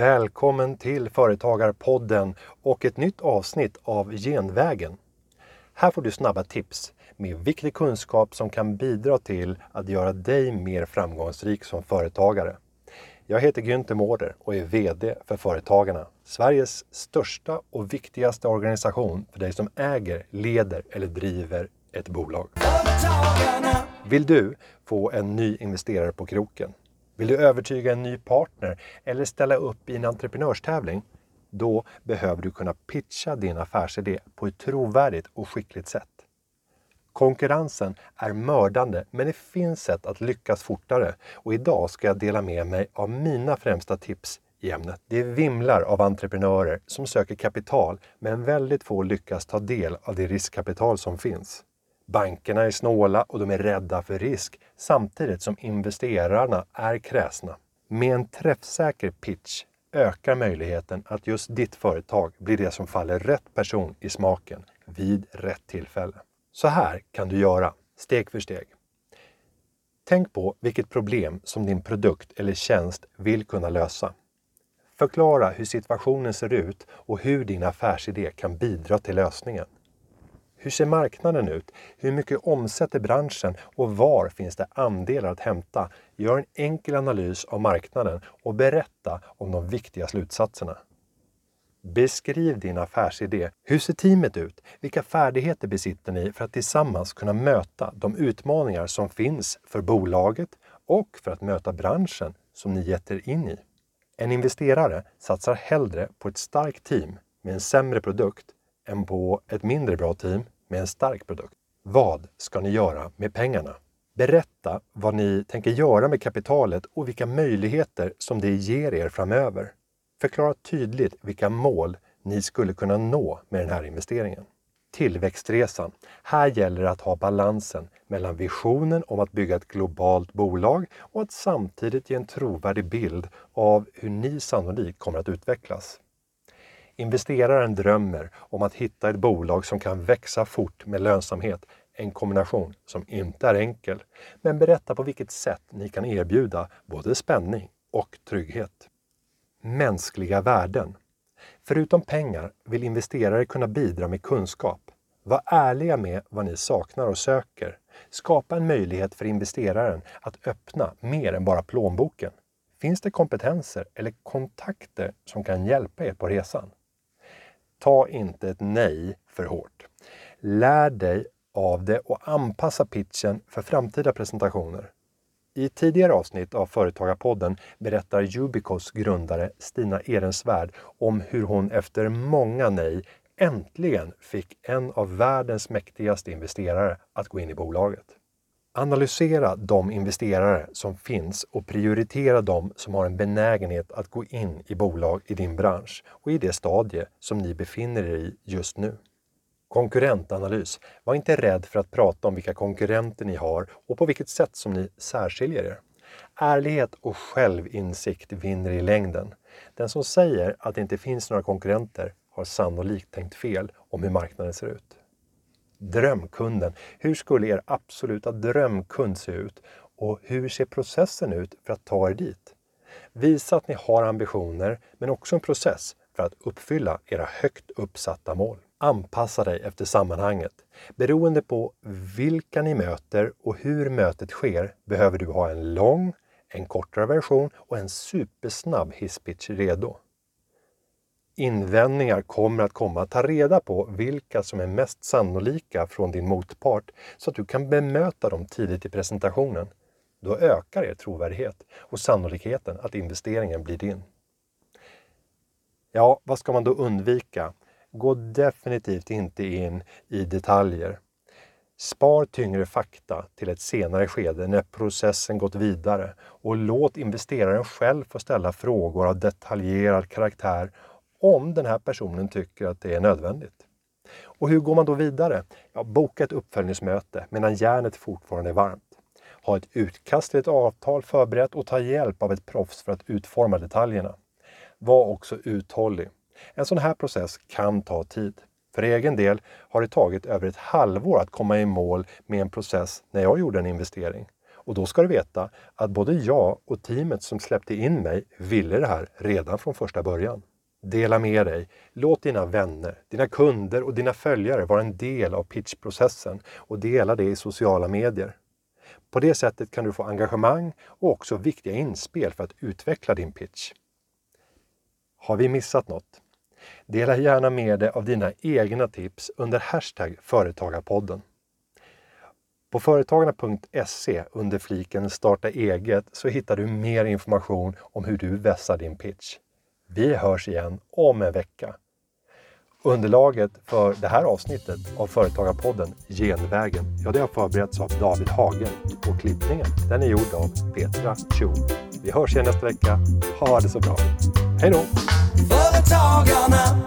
Välkommen till Företagarpodden och ett nytt avsnitt av Genvägen. Här får du snabba tips med viktig kunskap som kan bidra till att göra dig mer framgångsrik som företagare. Jag heter Günther Mårder och är VD för Företagarna, Sveriges största och viktigaste organisation för dig som äger, leder eller driver ett bolag. Vill du få en ny investerare på kroken? Vill du övertyga en ny partner eller ställa upp i en entreprenörstävling? Då behöver du kunna pitcha din affärsidé på ett trovärdigt och skickligt sätt. Konkurrensen är mördande, men det finns sätt att lyckas fortare och idag ska jag dela med mig av mina främsta tips i ämnet. Det vimlar av entreprenörer som söker kapital, men väldigt få lyckas ta del av det riskkapital som finns. Bankerna är snåla och de är rädda för risk samtidigt som investerarna är kräsna. Med en träffsäker pitch ökar möjligheten att just ditt företag blir det som faller rätt person i smaken vid rätt tillfälle. Så här kan du göra, steg för steg. Tänk på vilket problem som din produkt eller tjänst vill kunna lösa. Förklara hur situationen ser ut och hur din affärsidé kan bidra till lösningen. Hur ser marknaden ut? Hur mycket omsätter branschen och var finns det andelar att hämta? Gör en enkel analys av marknaden och berätta om de viktiga slutsatserna. Beskriv din affärsidé. Hur ser teamet ut? Vilka färdigheter besitter ni för att tillsammans kunna möta de utmaningar som finns för bolaget och för att möta branschen som ni gett er in i? En investerare satsar hellre på ett starkt team med en sämre produkt än på ett mindre bra team med en stark produkt. Vad ska ni göra med pengarna? Berätta vad ni tänker göra med kapitalet och vilka möjligheter som det ger er framöver. Förklara tydligt vilka mål ni skulle kunna nå med den här investeringen. Tillväxtresan. Här gäller det att ha balansen mellan visionen om att bygga ett globalt bolag och att samtidigt ge en trovärdig bild av hur ni sannolikt kommer att utvecklas. Investeraren drömmer om att hitta ett bolag som kan växa fort med lönsamhet, en kombination som inte är enkel, men berätta på vilket sätt ni kan erbjuda både spänning och trygghet. Mänskliga värden. Förutom pengar vill investerare kunna bidra med kunskap. Var ärliga med vad ni saknar och söker. Skapa en möjlighet för investeraren att öppna mer än bara plånboken. Finns det kompetenser eller kontakter som kan hjälpa er på resan? Ta inte ett nej för hårt. Lär dig av det och anpassa pitchen för framtida presentationer. I tidigare avsnitt av Företagarpodden berättar Ubicos grundare Stina Ehrensvärd om hur hon efter många nej äntligen fick en av världens mäktigaste investerare att gå in i bolaget. Analysera de investerare som finns och prioritera de som har en benägenhet att gå in i bolag i din bransch och i det stadie som ni befinner er i just nu. Konkurrentanalys. Var inte rädd för att prata om vilka konkurrenter ni har och på vilket sätt som ni särskiljer er. Ärlighet och självinsikt vinner i längden. Den som säger att det inte finns några konkurrenter har sannolikt tänkt fel om hur marknaden ser ut. Drömkunden. Hur skulle er absoluta drömkund se ut? Och hur ser processen ut för att ta er dit? Visa att ni har ambitioner, men också en process för att uppfylla era högt uppsatta mål. Anpassa dig efter sammanhanget. Beroende på vilka ni möter och hur mötet sker behöver du ha en lång, en kortare version och en supersnabb hisspitch redo. Invändningar kommer att komma. Ta reda på vilka som är mest sannolika från din motpart så att du kan bemöta dem tidigt i presentationen. Då ökar er trovärdighet och sannolikheten att investeringen blir din. Ja, vad ska man då undvika? Gå definitivt inte in i detaljer. Spar tyngre fakta till ett senare skede när processen gått vidare och låt investeraren själv få ställa frågor av detaljerad karaktär om den här personen tycker att det är nödvändigt. Och hur går man då vidare? Ja, boka ett uppföljningsmöte medan järnet fortfarande är varmt. Ha ett utkast till ett avtal förberett och ta hjälp av ett proffs för att utforma detaljerna. Var också uthållig. En sån här process kan ta tid. För egen del har det tagit över ett halvår att komma i mål med en process när jag gjorde en investering. Och då ska du veta att både jag och teamet som släppte in mig ville det här redan från första början. Dela med dig. Låt dina vänner, dina kunder och dina följare vara en del av pitchprocessen och dela det i sociala medier. På det sättet kan du få engagemang och också viktiga inspel för att utveckla din pitch. Har vi missat något? Dela gärna med dig av dina egna tips under hashtag Företagarpodden. På företagarna.se under fliken Starta eget så hittar du mer information om hur du vässar din pitch. Vi hörs igen om en vecka. Underlaget för det här avsnittet av Företagarpodden Genvägen, ja det har förberetts av David Hagen och klippningen den är gjord av Petra Tjo. Vi hörs igen nästa vecka. Ha det så bra. Hej då! Företagarna,